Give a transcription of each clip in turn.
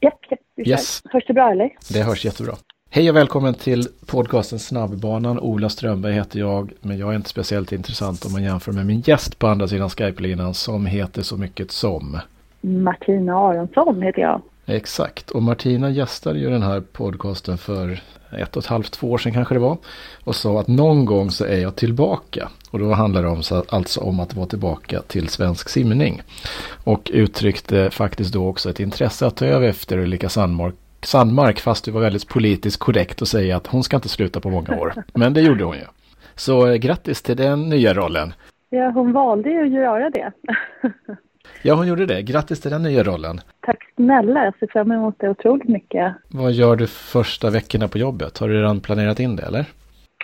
Japp, japp, vi Yes. Hörs det bra eller? Det hörs jättebra. Hej och välkommen till podcasten Snabbbanan. Ola Strömberg heter jag, men jag är inte speciellt intressant om man jämför med min gäst på andra sidan Skype-linan som heter så mycket som. Martina Aronsson heter jag. Exakt, och Martina gästade ju den här podcasten för ett och ett halvt, två år sedan kanske det var. Och sa att någon gång så är jag tillbaka. Och då handlar det om, så, alltså om att vara tillbaka till svensk simning. Och uttryckte faktiskt då också ett intresse att ta över efter Ulrika Sandmark, Sandmark fast det var väldigt politiskt korrekt att säga att hon ska inte sluta på många år. Men det gjorde hon ju. Så eh, grattis till den nya rollen. Ja, hon valde ju att göra det. Ja, hon gjorde det. Grattis till den nya rollen. Tack snälla, jag ser fram emot det otroligt mycket. Vad gör du första veckorna på jobbet? Har du redan planerat in det eller?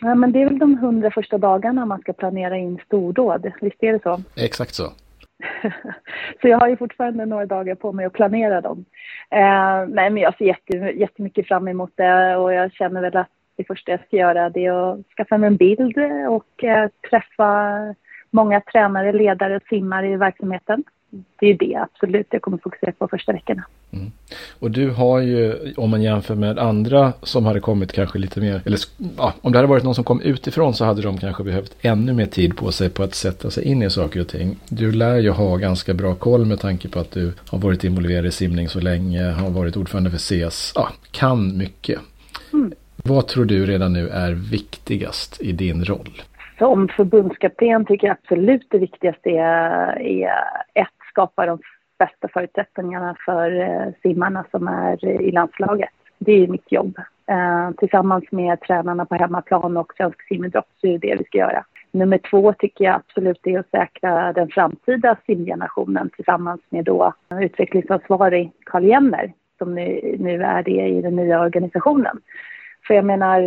Ja, men det är väl de hundra första dagarna man ska planera in stordåd, visst är det så? Exakt så. så jag har ju fortfarande några dagar på mig att planera dem. Eh, nej, men jag ser jätte, jättemycket fram emot det och jag känner väl att det första jag ska göra det är att skaffa mig en bild och eh, träffa många tränare, ledare och simmare i verksamheten. Det är det absolut jag kommer fokusera på första veckorna. Mm. Och du har ju, om man jämför med andra som hade kommit kanske lite mer, eller ja, om det hade varit någon som kom utifrån så hade de kanske behövt ännu mer tid på sig på att sätta sig in i saker och ting. Du lär ju ha ganska bra koll med tanke på att du har varit involverad i simning så länge, har varit ordförande för CES, ja, kan mycket. Mm. Vad tror du redan nu är viktigast i din roll? Som förbundskapten tycker jag absolut det viktigaste är, är ett, skapa de bästa förutsättningarna för eh, simmarna som är i landslaget. Det är mitt jobb. Eh, tillsammans med tränarna på hemmaplan och Svensk simidrott så är det det vi ska göra. Nummer två tycker jag absolut är att säkra den framtida simgenerationen tillsammans med då utvecklingsansvarig Carl Jenner som nu, nu är det i den nya organisationen. För jag menar,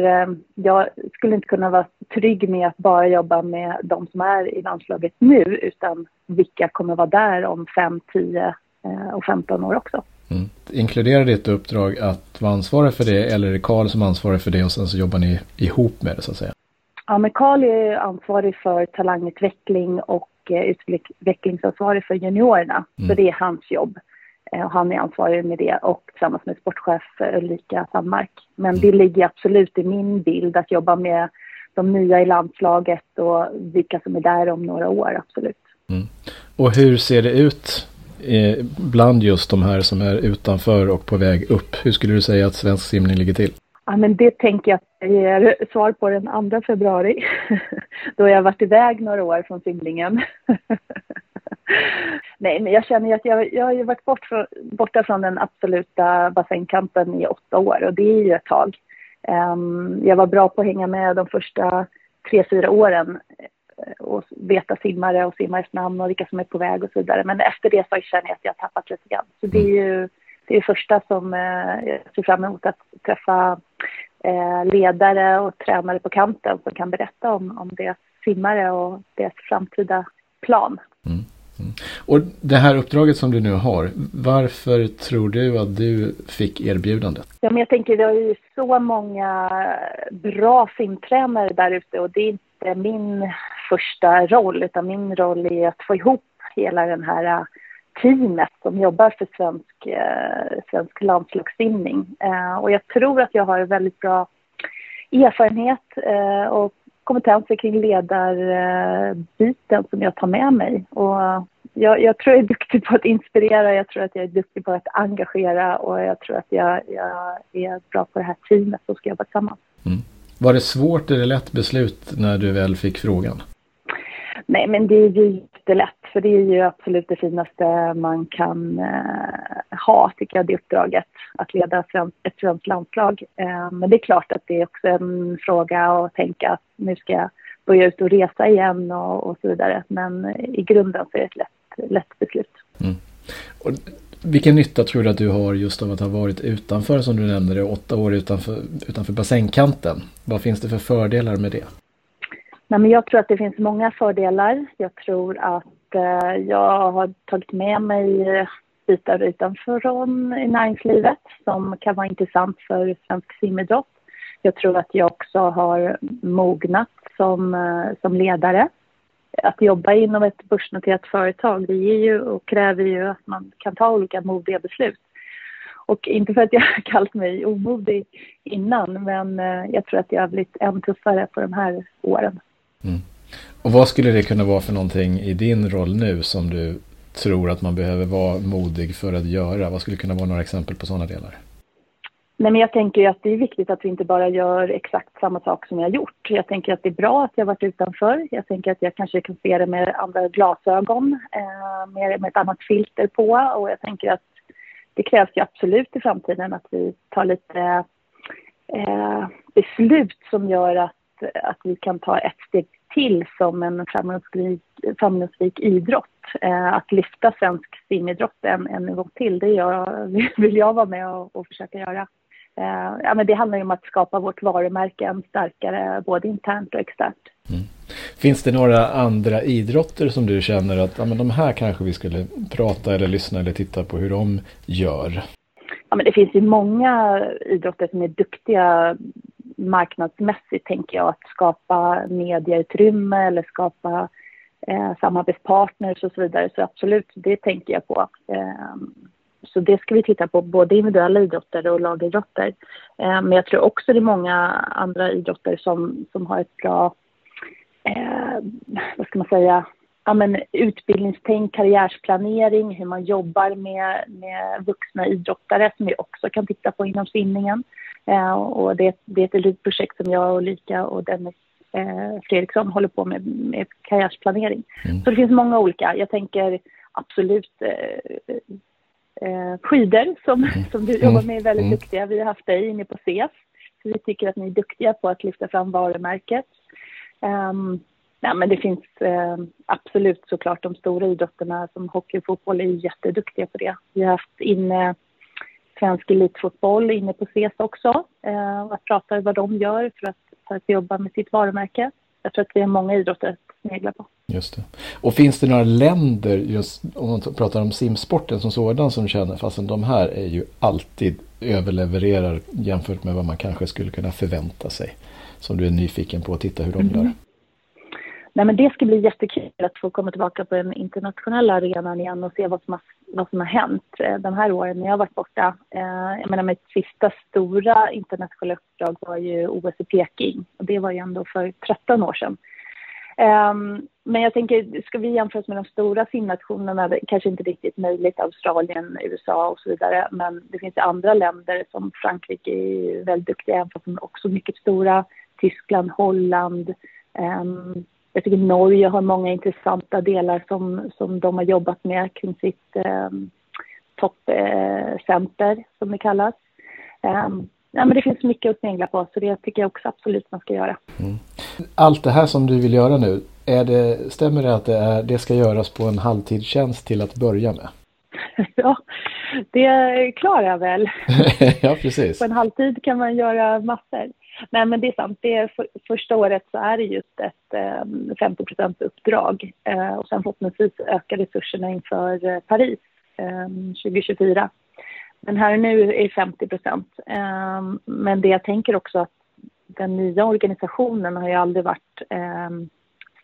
jag skulle inte kunna vara trygg med att bara jobba med de som är i landslaget nu utan vilka kommer vara där om 5, 10 och 15 år också. Mm. Inkluderar ditt uppdrag att vara ansvarig för det eller är det Karl som är ansvarig för det och sen så jobbar ni ihop med det så att säga? Ja, men Karl är ansvarig för talangutveckling och utvecklingsansvarig för juniorerna. Mm. Så det är hans jobb. Och han är ansvarig med det och tillsammans med sportchef Ulrika Sandmark. Men det ligger absolut i min bild att jobba med de nya i landslaget och vilka som är där om några år, absolut. Mm. Och hur ser det ut eh, bland just de här som är utanför och på väg upp? Hur skulle du säga att svensk simning ligger till? Ja, men det tänker jag ger svar på den 2 februari. Då jag varit iväg några år från simningen. Nej, men jag känner ju att jag, jag har ju varit bort från, borta från den absoluta bassängkampen i åtta år och det är ju ett tag. Um, jag var bra på att hänga med de första tre, fyra åren eh, och veta simmare och simmares namn och vilka som är på väg och så vidare. Men efter det så känner jag att jag har tappat lite grann. Så det är ju det är första som eh, jag ser fram emot att träffa eh, ledare och tränare på kanten som kan berätta om, om deras simmare och deras framtida plan. Mm. Mm. Och det här uppdraget som du nu har, varför tror du att du fick erbjudandet? Ja, men jag tänker, det har ju så många bra simtränare där ute och det är inte min första roll, utan min roll är att få ihop hela den här äh, teamet som jobbar för svensk, eh, svensk landslagssimning. Eh, och jag tror att jag har väldigt bra erfarenhet eh, och kompetenser kring ledarbiten som jag tar med mig. Och jag, jag, tror jag är duktig på att inspirera, jag tror att jag är duktig på att engagera och jag tror att jag, jag är bra på det här teamet som ska jobba tillsammans. Mm. Var det svårt eller lätt beslut när du väl fick frågan? Nej, men det är ju jättelätt, för det är ju absolut det finaste man kan eh, ha, tycker jag, det uppdraget, att leda ett svenskt landslag. Eh, men det är klart att det är också en fråga att tänka att nu ska jag börja ut och resa igen och, och så vidare. Men i grunden så är det ett lätt, lätt beslut. Mm. Och vilken nytta tror du att du har just av att ha varit utanför, som du nämnde åtta år utanför, utanför bassängkanten? Vad finns det för fördelar med det? Nej, men jag tror att det finns många fördelar. Jag tror att eh, jag har tagit med mig eh, bitar utanför i näringslivet som kan vara intressant för svensk simidrott. Jag tror att jag också har mognat som, eh, som ledare. Att jobba inom ett börsnoterat företag det ger ju och kräver ju att man kan ta olika modiga beslut. Och inte för att jag har kallat mig omodig innan, men eh, jag tror att jag har blivit än tuffare på de här åren. Mm. Och vad skulle det kunna vara för någonting i din roll nu som du tror att man behöver vara modig för att göra? Vad skulle kunna vara några exempel på sådana delar? Nej, men jag tänker att det är viktigt att vi inte bara gör exakt samma sak som jag gjort. Jag tänker att det är bra att jag varit utanför. Jag tänker att jag kanske kan se det med andra glasögon, eh, med, med ett annat filter på. Och jag tänker att det krävs ju absolut i framtiden att vi tar lite eh, beslut som gör att, att vi kan ta ett steg till som en framgångsrik, framgångsrik idrott. Eh, att lyfta svensk simidrott en, en nivå till, det jag, vill jag vara med och, och försöka göra. Eh, ja, men det handlar ju om att skapa vårt varumärke än starkare, både internt och externt. Mm. Finns det några andra idrotter som du känner att ja, men de här kanske vi skulle prata eller lyssna eller titta på hur de gör? Ja, men det finns ju många idrotter som är duktiga marknadsmässigt, tänker jag, att skapa medieutrymme eller skapa eh, samarbetspartners och så vidare. Så absolut, det tänker jag på. Eh, så det ska vi titta på, både individuella idrotter och lagidrotter. Eh, men jag tror också det är många andra idrotter som, som har ett bra, eh, vad ska man säga, ja, men utbildningstänk, karriärsplanering, hur man jobbar med, med vuxna idrottare som vi också kan titta på inom simningen. Eh, och det, det är ett elitprojekt som jag och Lika och Dennis eh, Fredriksson håller på med, med karriärsplanering. Mm. Så det finns många olika. Jag tänker absolut eh, eh, skidor som, mm. som du jobbar med är väldigt mm. duktiga. Vi har haft dig inne på CES. Så vi tycker att ni är duktiga på att lyfta fram varumärket. Um, ja, men det finns eh, absolut såklart de stora idrotterna som hockey och fotboll är jätteduktiga på det. Vi har haft inne svensk elitfotboll inne på CES också. Eh, att prata vad de gör för att, för att jobba med sitt varumärke. Jag tror att vi har många idrotter att snegla på. Just det. Och finns det några länder, just om man pratar om simsporten som sådan, som känner fastän de här är ju alltid överlevererar jämfört med vad man kanske skulle kunna förvänta sig. Som du är nyfiken på att titta hur de mm. gör. Nej, men det ska bli jättekul att få komma tillbaka på den internationella arenan igen och se vad som har, vad som har hänt eh, de här åren när jag har varit borta. Eh, jag menar, mitt sista stora internationella uppdrag var ju OS i Peking och det var ju ändå för 13 år sedan. Ehm, men jag tänker, ska vi jämföra oss med de stora simnationerna, kanske inte riktigt möjligt, Australien, USA och så vidare, men det finns andra länder som Frankrike är väldigt duktiga, fast de är också mycket stora, Tyskland, Holland, ehm, jag tycker Norge har många intressanta delar som, som de har jobbat med kring sitt um, toppcenter, som det kallas. Um, ja, men det finns mycket att snegla på, så det tycker jag också absolut man ska göra. Mm. Allt det här som du vill göra nu, är det, stämmer det att det, är, det ska göras på en halvtidstjänst till att börja med? ja, det klarar jag väl. ja, precis. På en halvtid kan man göra massor. Nej, men det är sant. Det är för, första året så är det just ett eh, 50 uppdrag eh, och sen förhoppningsvis öka resurserna inför eh, Paris ehm, 2024. Men här och nu är det 50. Eh, men det jag tänker också att den nya organisationen har ju aldrig varit eh,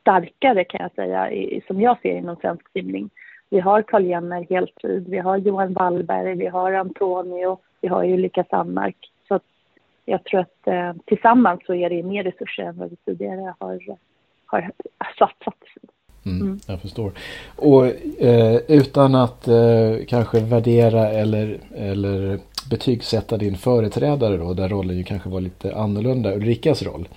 starkare kan jag säga, i, som jag ser inom svensk simning. Vi har Carl Jenner heltid, vi har Johan Wallberg, vi har Antonio, vi har ju Ulrika Sandmark. Jag tror att eh, tillsammans så är det mer resurser än vad vi tidigare har, har satsat. Mm, mm. Jag förstår. Och eh, utan att eh, kanske värdera eller, eller betygsätta din företrädare då, där rollen ju kanske var lite annorlunda, Ulrikas roll.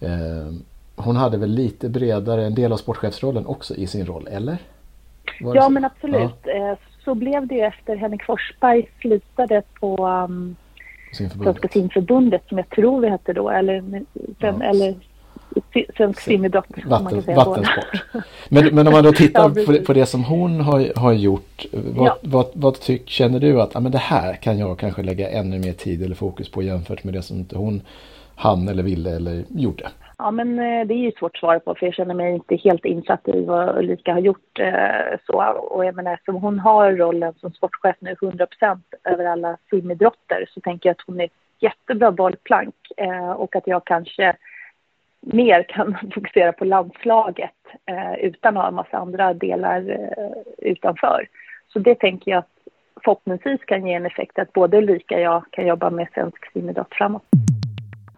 Eh, hon hade väl lite bredare, en del av sportchefsrollen också i sin roll, eller? ja, men absolut. Ja. Eh, så blev det efter Henrik Forsberg slutade på um, Svenska simförbundet som jag tror vi hette då, eller, ja. eller svensk simidrott. Vatten, vattensport. men, men om man då tittar ja, på, på, det som hon har, har gjort. Vad, ja. vad, vad tyck, känner du att ah, men det här kan jag kanske lägga ännu mer tid eller fokus på jämfört med det som inte hon hann eller ville eller gjorde? Ja, men eh, det är ju svårt att svara på för jag känner mig inte helt insatt i vad Ulrika har gjort. Eh, så. Och jag menar, eftersom hon har rollen som sportchef nu 100% över alla simidrotter så tänker jag att hon är ett jättebra bollplank eh, och att jag kanske mer kan fokusera på landslaget utan att ha en massa andra delar utanför. Så det tänker jag att förhoppningsvis kan ge en effekt att både Ulrika och jag kan jobba med svensk simidrott framåt.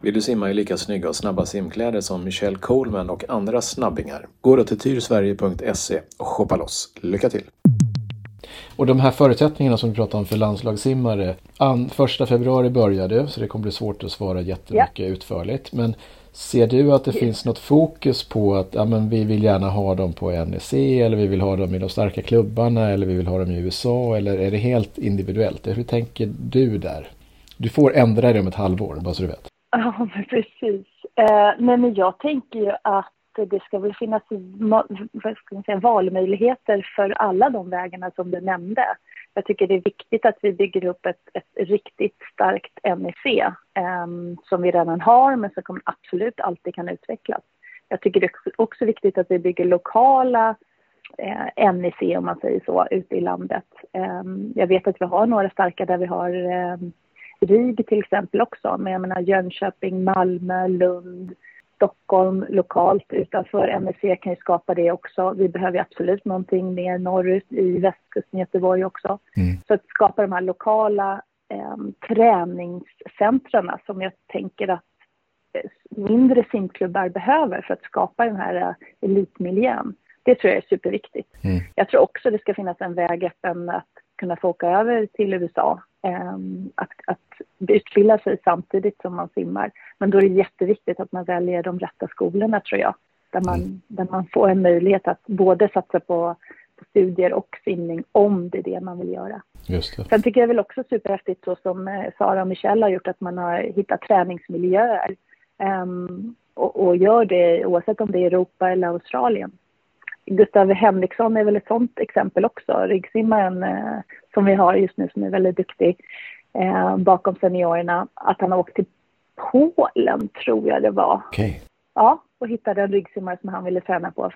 Vill du simma i lika snygga och snabba simkläder som Michelle Coleman och andra snabbingar? Gå då till tyrsverige.se och shoppa loss. Lycka till! Och de här förutsättningarna som du pratade om för landslagssimmare. An, första februari började så det kommer bli svårt att svara jättemycket ja. utförligt. Men ser du att det ja. finns något fokus på att ja, men vi vill gärna ha dem på NEC eller vi vill ha dem i de starka klubbarna eller vi vill ha dem i USA eller är det helt individuellt? Hur tänker du där? Du får ändra dig om ett halvår, bara så du vet. Ja, men precis. Eh, men jag tänker ju att det ska väl finnas ska säga, valmöjligheter för alla de vägarna som du nämnde. Jag tycker det är viktigt att vi bygger upp ett, ett riktigt starkt NEC eh, som vi redan har men som kommer absolut alltid kan utvecklas. Jag tycker det är också viktigt att vi bygger lokala eh, NEC om man säger så ute i landet. Eh, jag vet att vi har några starka där vi har eh, RIG till exempel också, men jag menar Jönköping, Malmö, Lund, Stockholm lokalt utanför MSC kan ju skapa det också. Vi behöver absolut någonting mer norrut i västkusten Göteborg också. Mm. Så att skapa de här lokala eh, träningscentren som jag tänker att eh, mindre simklubbar behöver för att skapa den här uh, elitmiljön. Det tror jag är superviktigt. Mm. Jag tror också det ska finnas en väg öppen att kunna få åka över till USA att, att utbilda sig samtidigt som man simmar. Men då är det jätteviktigt att man väljer de rätta skolorna tror jag. Där man, mm. där man får en möjlighet att både satsa på, på studier och simning om det är det man vill göra. Just det. Sen tycker jag väl också superhäftigt så som eh, Sara och Michelle har gjort att man har hittat träningsmiljöer. Um, och, och, gör det oavsett om det är Europa eller Australien. Gustav Henriksson är väl ett sånt exempel också. Ryggsimmaren eh, som vi har just nu som är väldigt duktig eh, bakom seniorerna. Att han har åkt till Polen tror jag det var. Okay. Ja, och hittade en ryggsimmare som han ville träna på.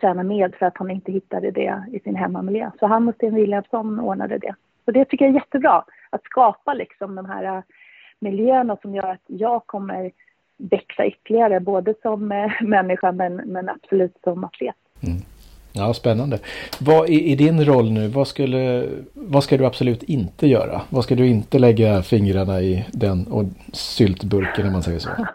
Träna med för att han inte hittade det i sin hemmamiljö. Så han och Sten Williamson ordnade det. Och det tycker jag är jättebra. Att skapa liksom de här eh, miljöerna som gör att jag kommer växa ytterligare, både som eh, människa men, men absolut som atlet. Mm. Ja, spännande. Vad i, i, din roll nu, vad, skulle, vad ska du absolut inte göra? Vad ska du inte lägga fingrarna i den och syltburken om man säger så?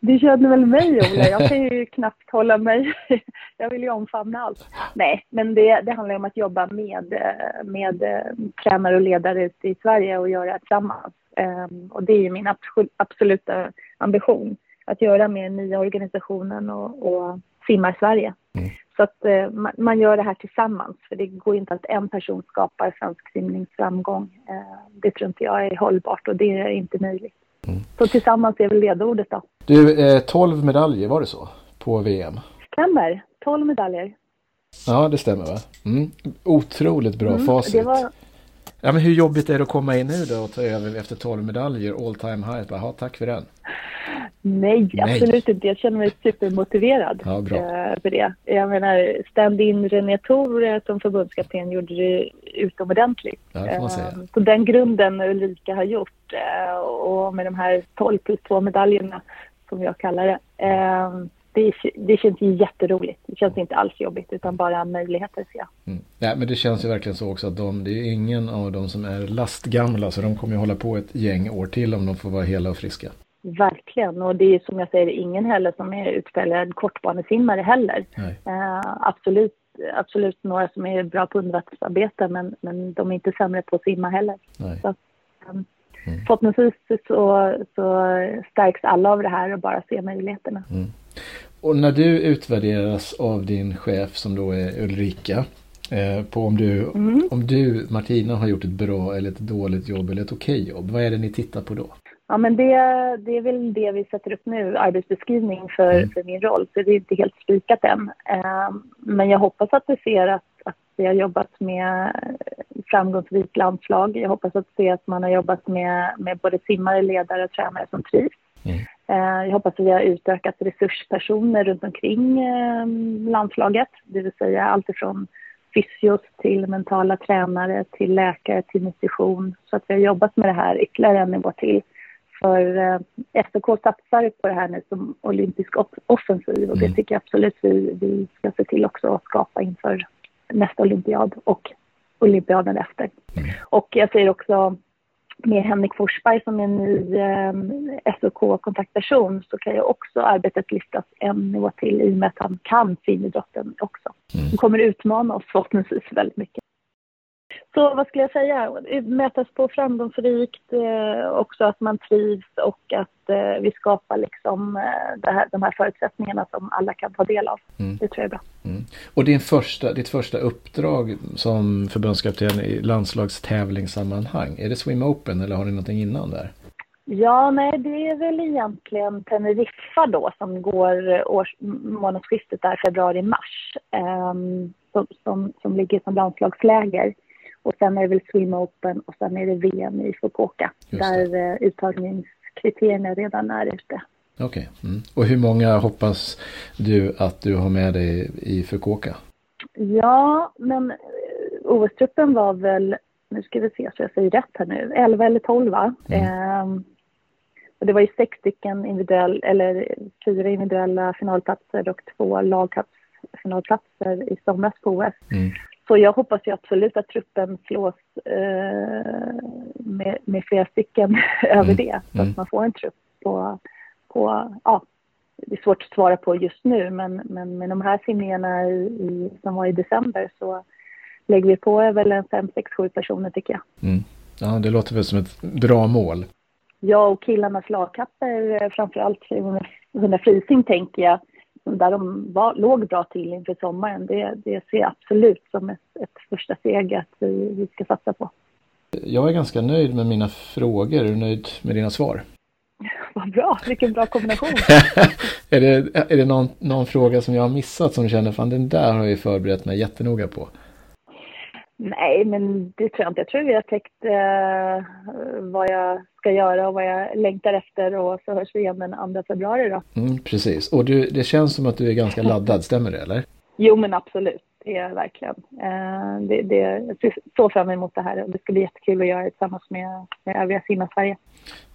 Du känner väl mig Ola, jag kan ju knappt hålla mig. Jag vill ju omfamna allt. Nej, men det, det handlar om att jobba med, med eh, tränare och ledare ute i Sverige och göra det tillsammans. Ehm, och det är ju min absoluta ambition, att göra med nya organisationen och, och simmar Sverige. Mm. Så att eh, man, man, gör det här tillsammans, för det går inte att en person skapar svensk simningsframgång. Eh, det tror inte jag är hållbart och det är inte möjligt. Mm. Så tillsammans är väl ledordet då. Du, eh, 12 medaljer, var det så? På VM? Stämmer, 12 medaljer. Ja, det stämmer va? Mm. Otroligt bra mm, facit. Var... Ja, men hur jobbigt är det att komma in nu då och ta över efter 12 medaljer, all time high? Bara, tack för den. Nej, Nej, absolut inte. Jag känner mig supermotiverad ja, eh, för det. Jag menar, stand-in René Thor eh, som förbundskapten gjorde det utomordentligt. Ja. På den grunden Ulrika har gjort och med de här 12 plus 2 medaljerna som jag kallar det. Det, det känns jätteroligt. Det känns inte alls jobbigt utan bara möjligheter ser jag. Mm. Ja, men det känns ju verkligen så också att de, det är ingen av dem som är lastgamla så de kommer ju hålla på ett gäng år till om de får vara hela och friska. Verkligen, och det är som jag säger ingen heller som är utbildad kortbanesimmare heller. Eh, absolut, absolut några som är bra på undervattensarbete men, men de är inte sämre på att simma heller. Så, um, mm. Förhoppningsvis så, så stärks alla av det här och bara ser möjligheterna. Mm. Och när du utvärderas av din chef som då är Ulrika eh, på om du, mm. om du Martina har gjort ett bra eller ett dåligt jobb eller ett okej jobb. Vad är det ni tittar på då? Ja, men det, det är väl det vi sätter upp nu, arbetsbeskrivning för, mm. för min roll. Så det är inte helt spikat än. Eh, men jag hoppas att du ser att, att vi har jobbat med framgångsrikt landslag. Jag hoppas att se att man har jobbat med, med både simmare, ledare och tränare som trivs. Mm. Eh, jag hoppas att vi har utökat resurspersoner runt omkring eh, landslaget. Det vill säga allt ifrån fysios till mentala tränare till läkare till nutrition. Så att vi har jobbat med det här ytterligare en nivå till. För eh, SOK satsar på det här nu som olympisk offensiv och det mm. tycker jag absolut vi, vi ska se till också att skapa inför nästa olympiad och olympiaden efter. Mm. Och jag säger också med Henrik Forsberg som är ny eh, SOK-kontaktperson så kan ju också arbetet lyftas en nivå till i och med att han kan simidrotten också. Mm. Han kommer utmana oss förhoppningsvis väldigt mycket. Så vad skulle jag säga? Mötas på framgångsrikt, eh, också att man trivs och att eh, vi skapar liksom eh, här, de här förutsättningarna som alla kan ta del av. Mm. Det tror jag är bra. Mm. Och din första, ditt första uppdrag som förbundskapten i landslagstävlingssammanhang, är det Swim Open eller har ni någonting innan där? Ja, nej, det är väl egentligen Teneriffa då som går års, månadsskiftet där februari-mars. Eh, som, som, som ligger som landslagsläger. Och sen är det väl Swim Open och sen är det VM i Fukuoka. Där uh, uttagningskriterierna redan är ute. Okej. Okay. Mm. Och hur många hoppas du att du har med dig i Fukuoka? Ja, men eh, OS-truppen var väl, nu ska vi se så jag säger rätt här nu, 11 eller 12 va? Mm. Ehm, och det var ju sex stycken individuella, eller fyra individuella finalplatser och två lagfinalplatser i somras på OS. Mm. Så jag hoppas ju absolut att truppen slås eh, med, med flera stycken över mm. det. Så mm. att man får en trupp på, på, ja, det är svårt att svara på just nu men, men med de här simningarna i, i, som var i december så lägger vi på väl en fem, sex, sju personer tycker jag. Mm. Ja, det låter väl som ett bra mål. Ja, och killarnas lagkapper, eh, framförallt 100 frisim tänker jag, där de var, låg bra till inför sommaren, det, det ser jag absolut som ett, ett första steg att vi, vi ska satsa på. Jag är ganska nöjd med mina frågor. Är du nöjd med dina svar? Vad bra, vilken bra kombination. är det, är det någon, någon fråga som jag har missat som du känner, fan den där har jag förberett mig jättenoga på? Nej, men det tror jag inte. Jag tror vi har täckt eh, vad jag ska göra och vad jag längtar efter och så hörs vi igen den 2 februari då. Mm, precis, och du, det känns som att du är ganska laddad, stämmer det eller? Jo, men absolut. Det är jag verkligen. Eh, det, det, jag ser så fram emot det här och det ska bli jättekul att göra det tillsammans med, med övriga Simma Sverige.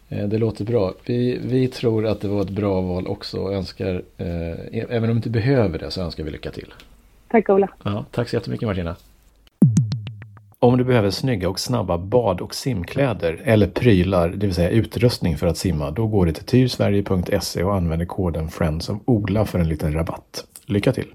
Eh, det låter bra. Vi, vi tror att det var ett bra val också och önskar, eh, även om du inte behöver det, så önskar vi lycka till. Tack Ola. Ja, tack så jättemycket Martina. Om du behöver snygga och snabba bad och simkläder eller prylar, det vill säga utrustning för att simma, då går du till tyrsverige.se och använder koden Friends som odla för en liten rabatt. Lycka till!